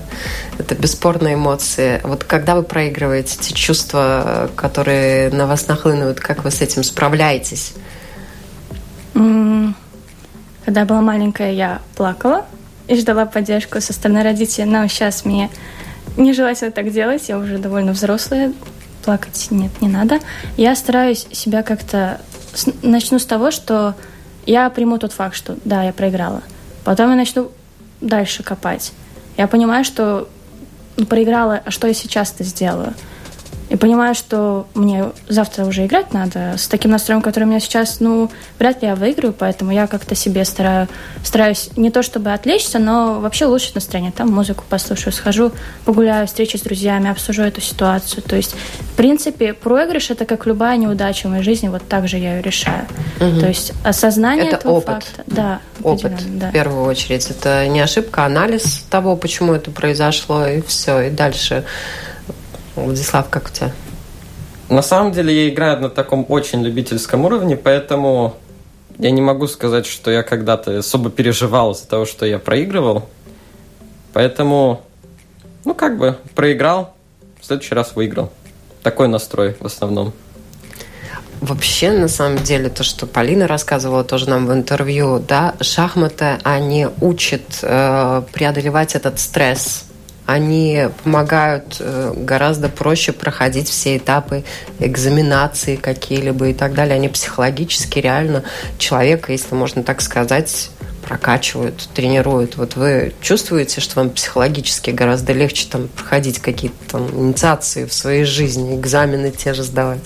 Speaker 3: это бесспорные эмоции. Вот когда вы проигрываете, те чувства, которые на вас нахлынывают, как вы с этим справляетесь?
Speaker 5: Когда я была маленькая, я плакала и ждала поддержку со стороны родителей, но сейчас мне не желательно так делать, я уже довольно взрослая, плакать нет, не надо. Я стараюсь себя как-то... Начну с того, что я приму тот факт, что да, я проиграла. Потом я начну дальше копать. Я понимаю, что ну, проиграла, а что я сейчас-то сделаю? И понимаю, что мне завтра уже играть надо с таким настроем, который у меня сейчас, ну, вряд ли я выиграю, поэтому я как-то себе стараю, стараюсь не то чтобы отвлечься, но вообще улучшить настроение. Там музыку послушаю, схожу, погуляю, встречи с друзьями, обсужу эту ситуацию. То есть, в принципе, проигрыш – это как любая неудача в моей жизни, вот так же я ее решаю. Угу. То есть, осознание
Speaker 3: это
Speaker 5: этого
Speaker 3: опыт.
Speaker 5: факта. Да,
Speaker 3: опыт, да. в первую очередь. Это не ошибка, а анализ того, почему это произошло, и все, и дальше Владислав, как у тебя?
Speaker 4: На самом деле я играю на таком очень любительском уровне, поэтому я не могу сказать, что я когда-то особо переживал из-за того, что я проигрывал. Поэтому, ну как бы, проиграл, в следующий раз выиграл. Такой настрой в основном.
Speaker 3: Вообще, на самом деле, то, что Полина рассказывала тоже нам в интервью, да, шахматы, они учат э, преодолевать этот стресс, они помогают э, гораздо проще проходить все этапы экзаменации какие-либо и так далее. Они психологически реально человека, если можно так сказать, прокачивают, тренируют. Вот вы чувствуете, что вам психологически гораздо легче там проходить какие-то там инициации в своей жизни, экзамены те же сдавать?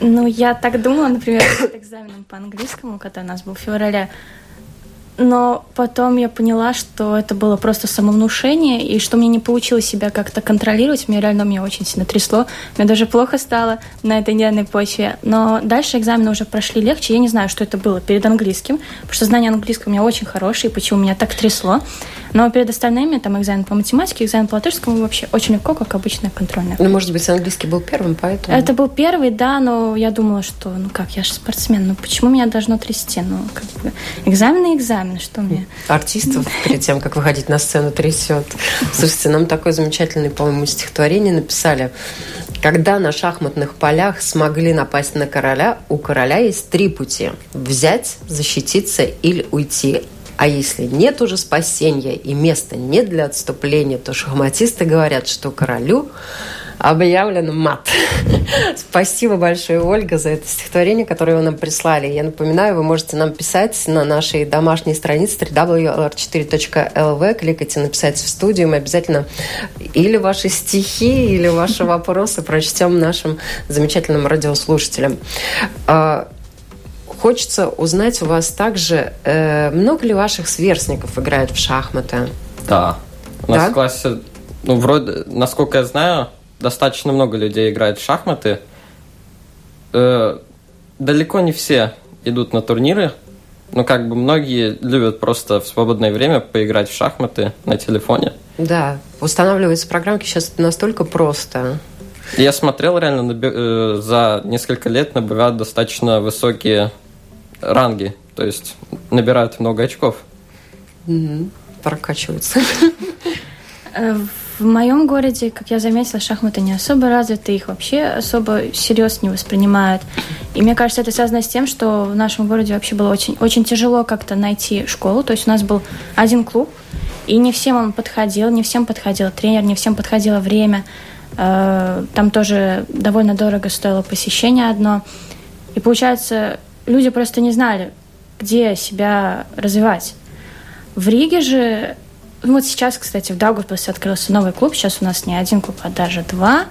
Speaker 5: Ну, я так думала, например, перед экзаменом по английскому, который у нас был в феврале, но потом я поняла, что это было просто самовнушение, и что мне не получилось себя как-то контролировать. Мне реально меня очень сильно трясло. Мне даже плохо стало на этой нервной почве. Но дальше экзамены уже прошли легче. Я не знаю, что это было перед английским, потому что знание английского у меня очень хорошее, и почему меня так трясло. Но перед остальными, там, экзамен по математике, экзамен по латышскому вообще очень легко, как обычная контрольная.
Speaker 3: Ну, может быть, английский был первым, поэтому...
Speaker 5: Это был первый, да, но я думала, что, ну как, я же спортсмен, ну почему меня должно трясти? Ну, как бы, экзамен и экзамен экзамен, что мне?
Speaker 3: Артистов перед тем, как выходить на сцену, трясет. <laughs> Слушайте, нам такое замечательное, по-моему, стихотворение написали. Когда на шахматных полях смогли напасть на короля, у короля есть три пути. Взять, защититься или уйти. А если нет уже спасения и места нет для отступления, то шахматисты говорят, что королю объявлен мат. <laughs> Спасибо большое, Ольга, за это стихотворение, которое вы нам прислали. Я напоминаю, вы можете нам писать на нашей домашней странице www.lr4.lv, кликайте «Написать в студию», мы обязательно или ваши стихи, или ваши вопросы прочтем нашим замечательным радиослушателям. Хочется узнать у вас также, э, много ли ваших сверстников играют в шахматы?
Speaker 4: Да. У нас да? в классе, ну, вроде, насколько я знаю, достаточно много людей играет в шахматы. Э, далеко не все идут на турниры, но как бы многие любят просто в свободное время поиграть в шахматы на телефоне.
Speaker 3: Да, устанавливаются программки сейчас настолько просто.
Speaker 4: Я смотрел реально э, за несколько лет набирают достаточно высокие ранги, то есть набирают много очков.
Speaker 3: Угу. Прокачиваются.
Speaker 5: Э, в моем городе, как я заметила, шахматы не особо развиты, их вообще особо серьезно не воспринимают. И мне кажется, это связано с тем, что в нашем городе вообще было очень, очень тяжело как-то найти школу. То есть у нас был один клуб, и не всем он подходил, не всем подходил тренер, не всем подходило время. Э, там тоже довольно дорого стоило посещение одно. И получается, люди просто не знали, где себя развивать. В Риге же ну, вот сейчас, кстати, в Даугавпилсе открылся новый клуб. Сейчас у нас не один клуб, а даже два.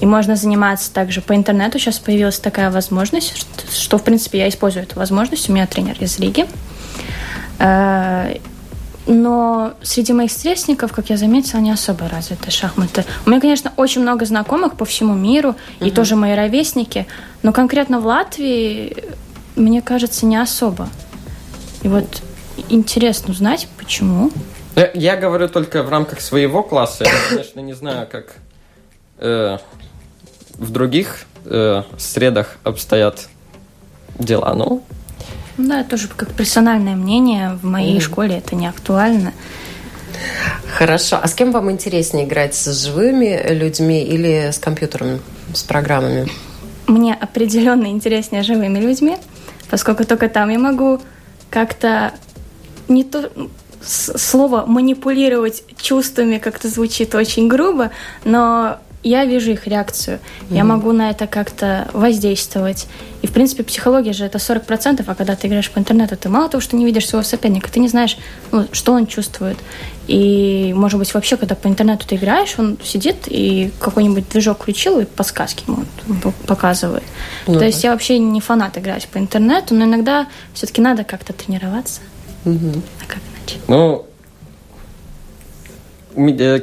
Speaker 5: И можно заниматься также по интернету. Сейчас появилась такая возможность, что, что в принципе, я использую эту возможность. У меня тренер из Риги. Э, но среди моих сверстников, как я заметила, не особо развиты шахматы. У меня, конечно, очень много знакомых по всему миру, угу. и тоже мои ровесники, но конкретно в Латвии, мне кажется, не особо. И вот интересно узнать, почему.
Speaker 4: Я, я говорю только в рамках своего класса. Я, конечно, не знаю, как э, в других э, средах обстоят дела. Ну,
Speaker 5: да, тоже как персональное мнение. В моей mm. школе это не актуально.
Speaker 3: Хорошо. А с кем вам интереснее играть? С живыми людьми или с компьютерами, с программами?
Speaker 5: Мне определенно интереснее живыми людьми, поскольку только там я могу как-то не то слово манипулировать чувствами как-то звучит очень грубо, но я вижу их реакцию. Mm-hmm. Я могу на это как-то воздействовать. И, в принципе, психология же это 40%, а когда ты играешь по интернету, ты мало того, что не видишь своего соперника, ты не знаешь, ну, что он чувствует. И, может быть, вообще, когда по интернету ты играешь, он сидит и какой-нибудь движок включил и подсказки ему показывает. Ну, То есть я вообще не фанат играть по интернету, но иногда все-таки надо как-то тренироваться.
Speaker 3: Mm-hmm.
Speaker 5: А как
Speaker 4: ну, э,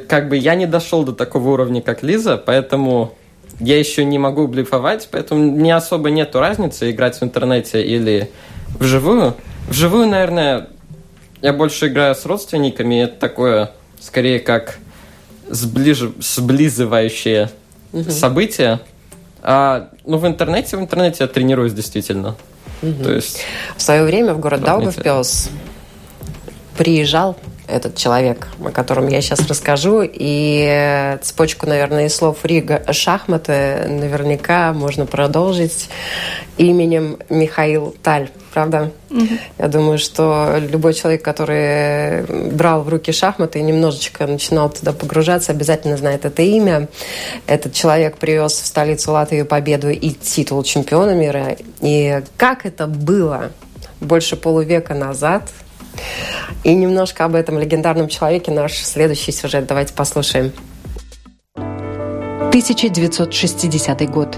Speaker 4: как бы я не дошел до такого уровня, как Лиза, поэтому я еще не могу блефовать, поэтому не особо нету разницы играть в интернете или вживую. Вживую, наверное, я больше играю с родственниками, это такое скорее как сближ... сблизывающее угу. событие. А ну, в интернете, в интернете я тренируюсь действительно.
Speaker 3: Угу. То есть, в свое время в город Даугавпилс приезжал этот человек, о котором я сейчас расскажу. И цепочку, наверное, из слов Рига шахматы наверняка можно продолжить именем Михаил Таль. Правда? Угу. Я думаю, что любой человек, который брал в руки шахматы и немножечко начинал туда погружаться, обязательно знает это имя. Этот человек привез в столицу Латвии победу и титул чемпиона мира. И как это было больше полувека назад – и немножко об этом легендарном человеке наш следующий сюжет. Давайте послушаем.
Speaker 8: 1960 год.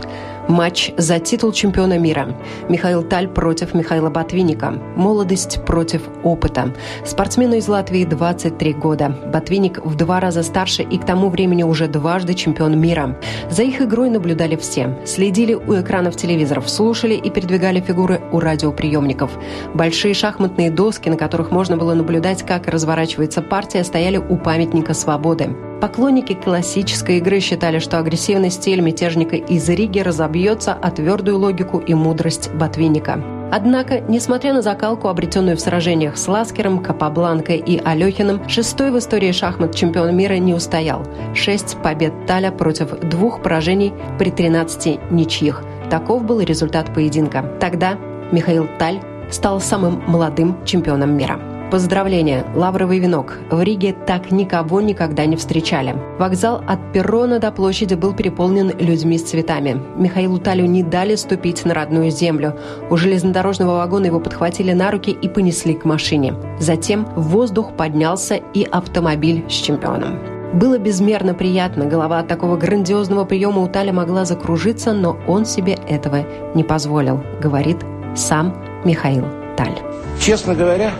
Speaker 9: Матч за титул чемпиона мира. Михаил Таль против Михаила Ботвинника. Молодость против опыта. Спортсмену из Латвии 23 года. Ботвинник в два раза старше и к тому времени уже дважды чемпион мира. За их игрой наблюдали все. Следили у экранов телевизоров, слушали и передвигали фигуры у радиоприемников. Большие шахматные доски, на которых можно было наблюдать, как разворачивается партия, стояли у памятника свободы. Поклонники классической игры считали, что агрессивный стиль мятежника из Риги разобьется о твердую логику и мудрость Ботвинника. Однако, несмотря на закалку, обретенную в сражениях с Ласкером, Капабланкой и Алехиным, шестой в истории шахмат чемпион мира не устоял. Шесть побед Таля против двух поражений при 13 ничьих. Таков был результат поединка. Тогда Михаил Таль стал самым молодым чемпионом мира. Поздравления! Лавровый венок. В Риге так никого никогда не встречали. Вокзал от перрона до площади был переполнен людьми с цветами. Михаилу Талю не дали ступить на родную землю. У железнодорожного вагона его подхватили на руки и понесли к машине. Затем воздух поднялся и автомобиль с чемпионом. Было безмерно приятно, голова от такого грандиозного приема у Таля могла закружиться, но он себе этого не позволил, говорит сам Михаил Таль.
Speaker 8: Честно говоря,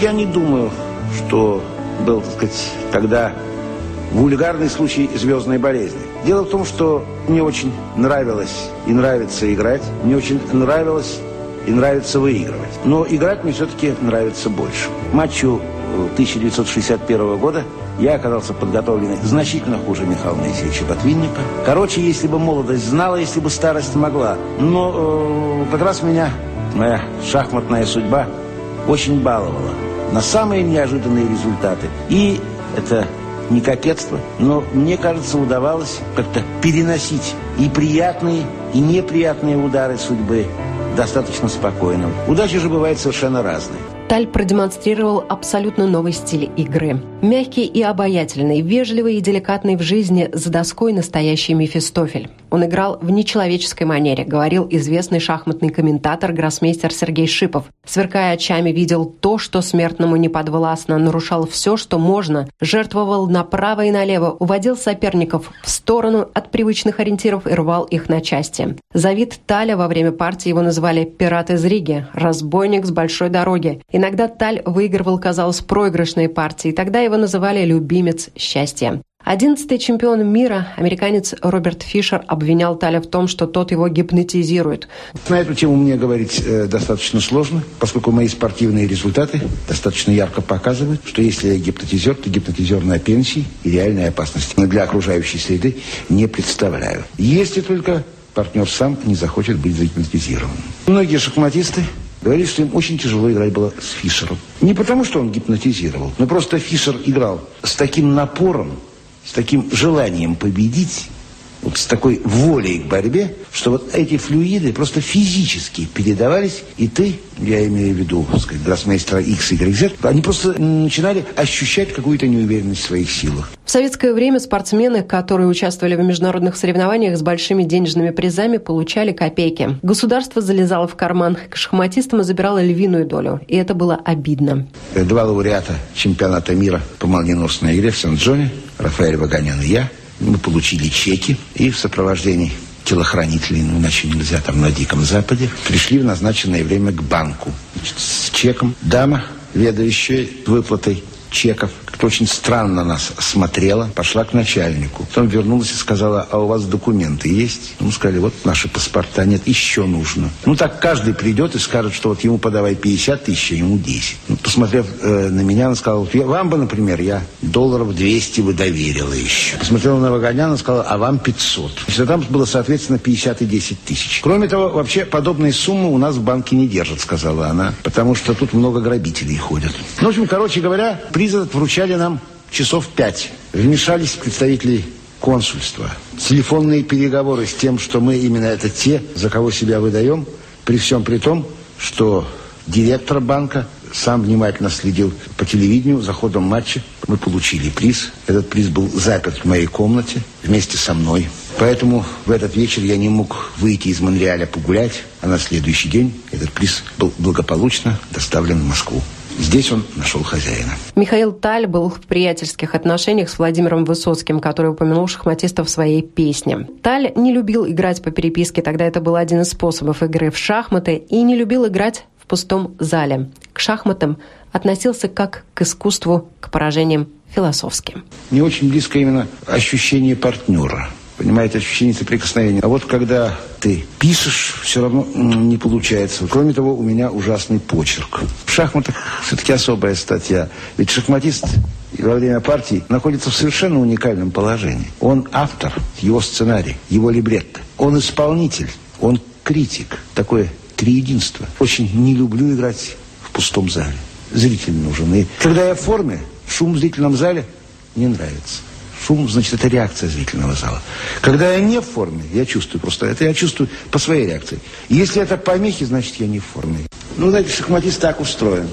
Speaker 8: я не думаю, что был, так сказать, тогда вульгарный случай звездной болезни. Дело в том, что мне очень нравилось и нравится играть, мне очень нравилось и нравится выигрывать. Но играть мне все-таки нравится больше. Матчу 1961 года я оказался подготовленный значительно хуже Михаила Моисеевича Ботвинника. Короче, если бы молодость знала, если бы старость могла. Но э, как раз меня моя шахматная судьба очень баловала на самые неожиданные результаты. И это не кокетство, но мне кажется, удавалось как-то переносить и приятные, и неприятные удары судьбы достаточно спокойно. Удачи же бывают совершенно разные.
Speaker 9: Таль продемонстрировал абсолютно новый стиль игры. Мягкий и обаятельный, вежливый и деликатный в жизни, за доской настоящий Мефистофель. Он играл в нечеловеческой манере, говорил известный шахматный комментатор, гроссмейстер Сергей Шипов. Сверкая очами, видел то, что смертному не подвластно, нарушал все, что можно, жертвовал направо и налево, уводил соперников в сторону от привычных ориентиров и рвал их на части. За вид Таля во время партии его называли «пират из Риги», «разбойник с большой дороги». Иногда Таль выигрывал, казалось, проигрышные партии, тогда его называли «любимец счастья». Одиннадцатый чемпион мира, американец Роберт Фишер, обвинял Таля в том, что тот его гипнотизирует.
Speaker 8: На эту тему мне говорить э, достаточно сложно, поскольку мои спортивные результаты достаточно ярко показывают, что если я гипнотизер, то гипнотизер на пенсии и реальной опасности для окружающей среды не представляю. Если только партнер сам не захочет быть загипнотизирован. Многие шахматисты говорили, что им очень тяжело играть было с Фишером. Не потому, что он гипнотизировал, но просто Фишер играл с таким напором, с таким желанием победить, с такой волей к борьбе, что вот эти флюиды просто физически передавались, и ты, я имею в виду, так сказать, гроссмейстера X, Y, Z, они просто начинали ощущать какую-то неуверенность в своих силах.
Speaker 9: В советское время спортсмены, которые участвовали в международных соревнованиях с большими денежными призами, получали копейки. Государство залезало в карман к шахматистам и забирало львиную долю. И это было обидно.
Speaker 8: Два лауреата чемпионата мира по молниеносной игре в Сан-Джоне, Рафаэль Ваганян и я, мы получили чеки и в сопровождении телохранителей, ну, иначе нельзя, там на Диком Западе, пришли в назначенное время к банку Значит, с чеком. Дама, ведающая выплатой чеков, как-то очень странно нас смотрела, пошла к начальнику. Потом вернулась и сказала, а у вас документы есть? Мы сказали, вот наши паспорта нет, еще нужно. Ну так каждый придет и скажет, что вот ему подавай 50 тысяч, а ему 10. Ну, посмотрев э, на меня, она сказала, вот я, вам бы, например, я долларов 200 бы доверила еще. Посмотрела на Вагоняна, сказала, а вам 500. Значит, там было, соответственно, 50 и 10 тысяч. Кроме того, вообще подобные суммы у нас в банке не держат, сказала она, потому что тут много грабителей ходят. Ну, в общем, короче говоря, приз этот вручали нам часов пять. Вмешались представители консульства. Телефонные переговоры с тем, что мы именно это те, за кого себя выдаем, при всем при том, что директор банка сам внимательно следил по телевидению за ходом матча. Мы получили приз. Этот приз был заперт в моей комнате вместе со мной. Поэтому в этот вечер я не мог выйти из Монреаля погулять, а на следующий день этот приз был благополучно доставлен в Москву. Здесь он нашел хозяина.
Speaker 3: Михаил Таль был в приятельских отношениях с Владимиром Высоцким, который упомянул шахматиста в своей песне. Таль не любил играть по переписке, тогда это был один из способов игры в шахматы, и не любил играть в пустом зале. К шахматам относился как к искусству, к поражениям философским.
Speaker 8: Мне очень близко именно ощущение партнера – понимаете, ощущение соприкосновения. А вот когда ты пишешь, все равно не получается. Кроме того, у меня ужасный почерк. В шахматах все-таки особая статья. Ведь шахматист во время партии находится в совершенно уникальном положении. Он автор, его сценарий, его либретто. Он исполнитель, он критик. Такое триединство. Очень не люблю играть в пустом зале. Зритель нужен. И когда я в форме, шум в зрительном зале не нравится. Шум, значит, это реакция зрительного зала. Когда я не в форме, я чувствую просто, это я чувствую по своей реакции. Если это помехи, значит, я не в форме. Ну, знаете, шахматист так устроен,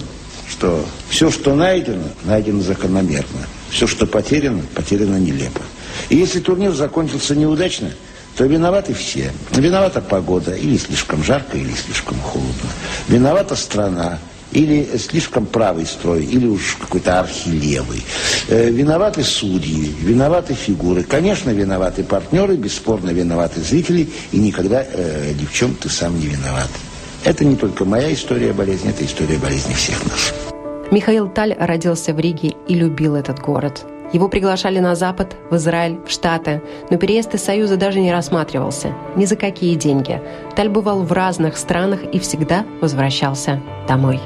Speaker 8: что все, что найдено, найдено закономерно. Все, что потеряно, потеряно нелепо. И если турнир закончился неудачно, то виноваты все. Виновата погода, или слишком жарко, или слишком холодно. Виновата страна, или слишком правый строй, или уж какой-то архилевый. Э, виноваты судьи, виноваты фигуры. Конечно, виноваты партнеры, бесспорно виноваты зрители, и никогда э, ни в чем ты сам не виноват. Это не только моя история болезни, это история болезни всех нас.
Speaker 3: Михаил Таль родился в Риге и любил этот город. Его приглашали на Запад, в Израиль, в Штаты, но переезд из Союза даже не рассматривался. Ни за какие деньги. Таль бывал в разных странах и всегда возвращался домой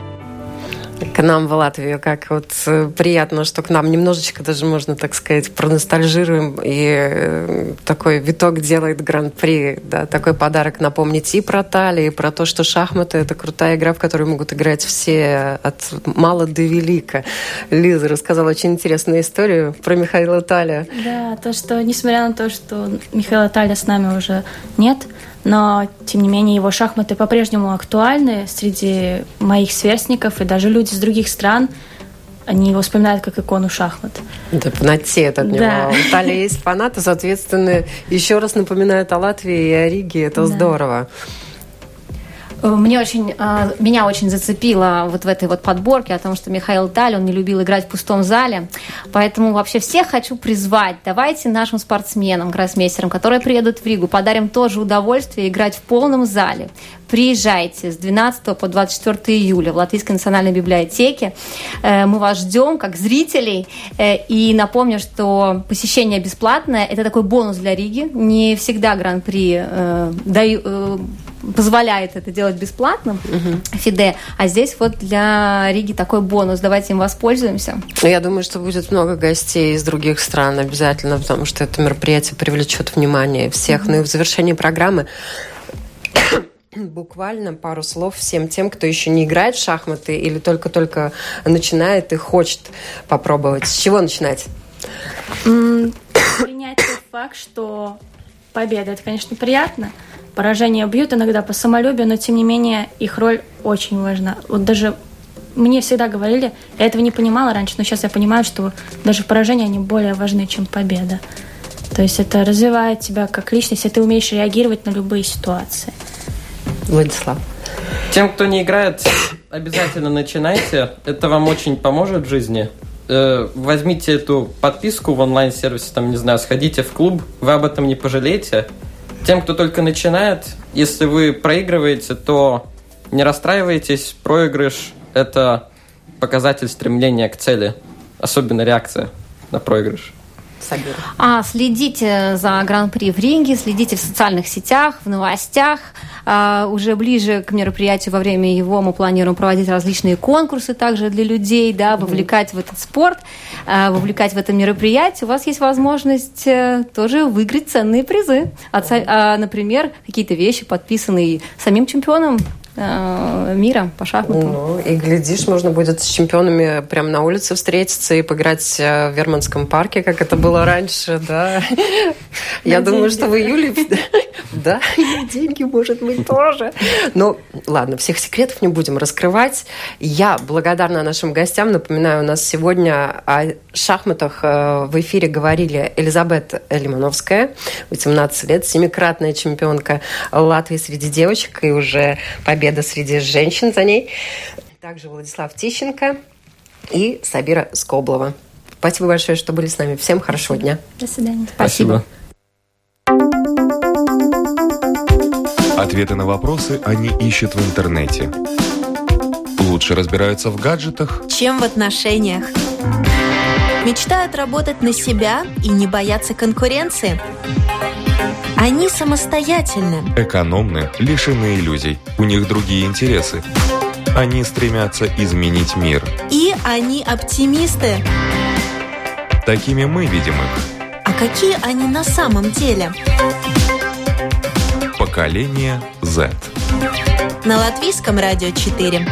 Speaker 3: к нам в Латвию, как вот э, приятно, что к нам немножечко даже можно, так сказать, проностальжируем, и э, такой виток делает гран-при, да, такой подарок напомнить и про Тали, и про то, что шахматы — это крутая игра, в которой могут играть все от мала до велика. Лиза рассказала очень интересную историю про Михаила Талия.
Speaker 5: Да, то, что, несмотря на то, что Михаила Талия с нами уже нет, но, тем не менее, его шахматы по-прежнему актуальны среди моих сверстников, и даже люди из других стран, они его вспоминают как икону шахмат.
Speaker 3: Да, фанатеют от него. Да. В Италии есть фанаты, соответственно, еще раз напоминают о Латвии и о Риге. Это да. здорово.
Speaker 6: Э, мне очень, а, меня очень зацепило вот в этой вот подборке о том, что Михаил Таль, он не любил играть в пустом зале. Поэтому вообще всех хочу призвать. Давайте нашим спортсменам, гроссмейстерам, которые приедут в Ригу, подарим тоже удовольствие играть в полном зале. Приезжайте с 12 по 24 июля в Латвийской национальной библиотеке. Э, мы вас ждем как зрителей. Э, и напомню, что посещение бесплатное. Это такой бонус для Риги. Не всегда гран-при позволяет это делать бесплатно, угу. Фиде, а здесь вот для Риги такой бонус. Давайте им воспользуемся.
Speaker 3: Я думаю, что будет много гостей из других стран обязательно, потому что это мероприятие привлечет внимание всех. Угу. Ну и в завершении программы буквально пару слов всем тем, кто еще не играет в шахматы или только-только начинает и хочет попробовать. С чего начинать?
Speaker 5: Принять тот факт, что победа это, конечно, приятно, Поражения бьют иногда по самолюбию, но тем не менее их роль очень важна. Вот даже мне всегда говорили, я этого не понимала раньше, но сейчас я понимаю, что даже поражения они более важны, чем победа. То есть это развивает тебя как личность, и ты умеешь реагировать на любые ситуации.
Speaker 3: Владислав.
Speaker 4: Тем, кто не играет, <coughs> обязательно начинайте. Это вам очень поможет в жизни. Э, возьмите эту подписку в онлайн-сервисе, там, не знаю, сходите в клуб, вы об этом не пожалеете. Тем, кто только начинает, если вы проигрываете, то не расстраивайтесь. Проигрыш – это показатель стремления к цели, особенно реакция на проигрыш.
Speaker 6: Сабира. А следите за Гран-при в ринге, следите в социальных сетях, в новостях. А, уже ближе к мероприятию во время его мы планируем проводить различные конкурсы также для людей, да, вовлекать в этот спорт, а, вовлекать в это мероприятие. У вас есть возможность э, тоже выиграть ценные призы. А, например, какие-то вещи, подписанные самим чемпионом Э, мира по шахматам.
Speaker 3: Ну, и глядишь, можно будет с чемпионами прямо на улице встретиться и поиграть э, в Верманском парке, как это было раньше, да. <laughs> Я думаю, что в июле... <laughs> Да, и деньги, может быть, тоже. Ну, ладно, всех секретов не будем раскрывать. Я благодарна нашим гостям. Напоминаю, у нас сегодня о шахматах э, в эфире говорили Элизабет Лимановская, 18 лет, семикратная чемпионка Латвии среди девочек и уже победа победа среди женщин за ней. также Владислав Тищенко и Сабира Скоблова. Спасибо большое, что были с нами. Всем хорошего дня.
Speaker 5: До свидания.
Speaker 4: Спасибо.
Speaker 1: Ответы на вопросы они ищут в интернете. Лучше разбираются в гаджетах,
Speaker 2: Чем в отношениях? Мечтают работать на себя и не бояться конкуренции? Они самостоятельны.
Speaker 1: экономны, лишены иллюзий. У них другие интересы. Они стремятся изменить мир.
Speaker 2: И они оптимисты.
Speaker 1: Такими мы видим их.
Speaker 2: А какие они на самом деле?
Speaker 1: Поколение Z.
Speaker 2: На Латвийском радио 4.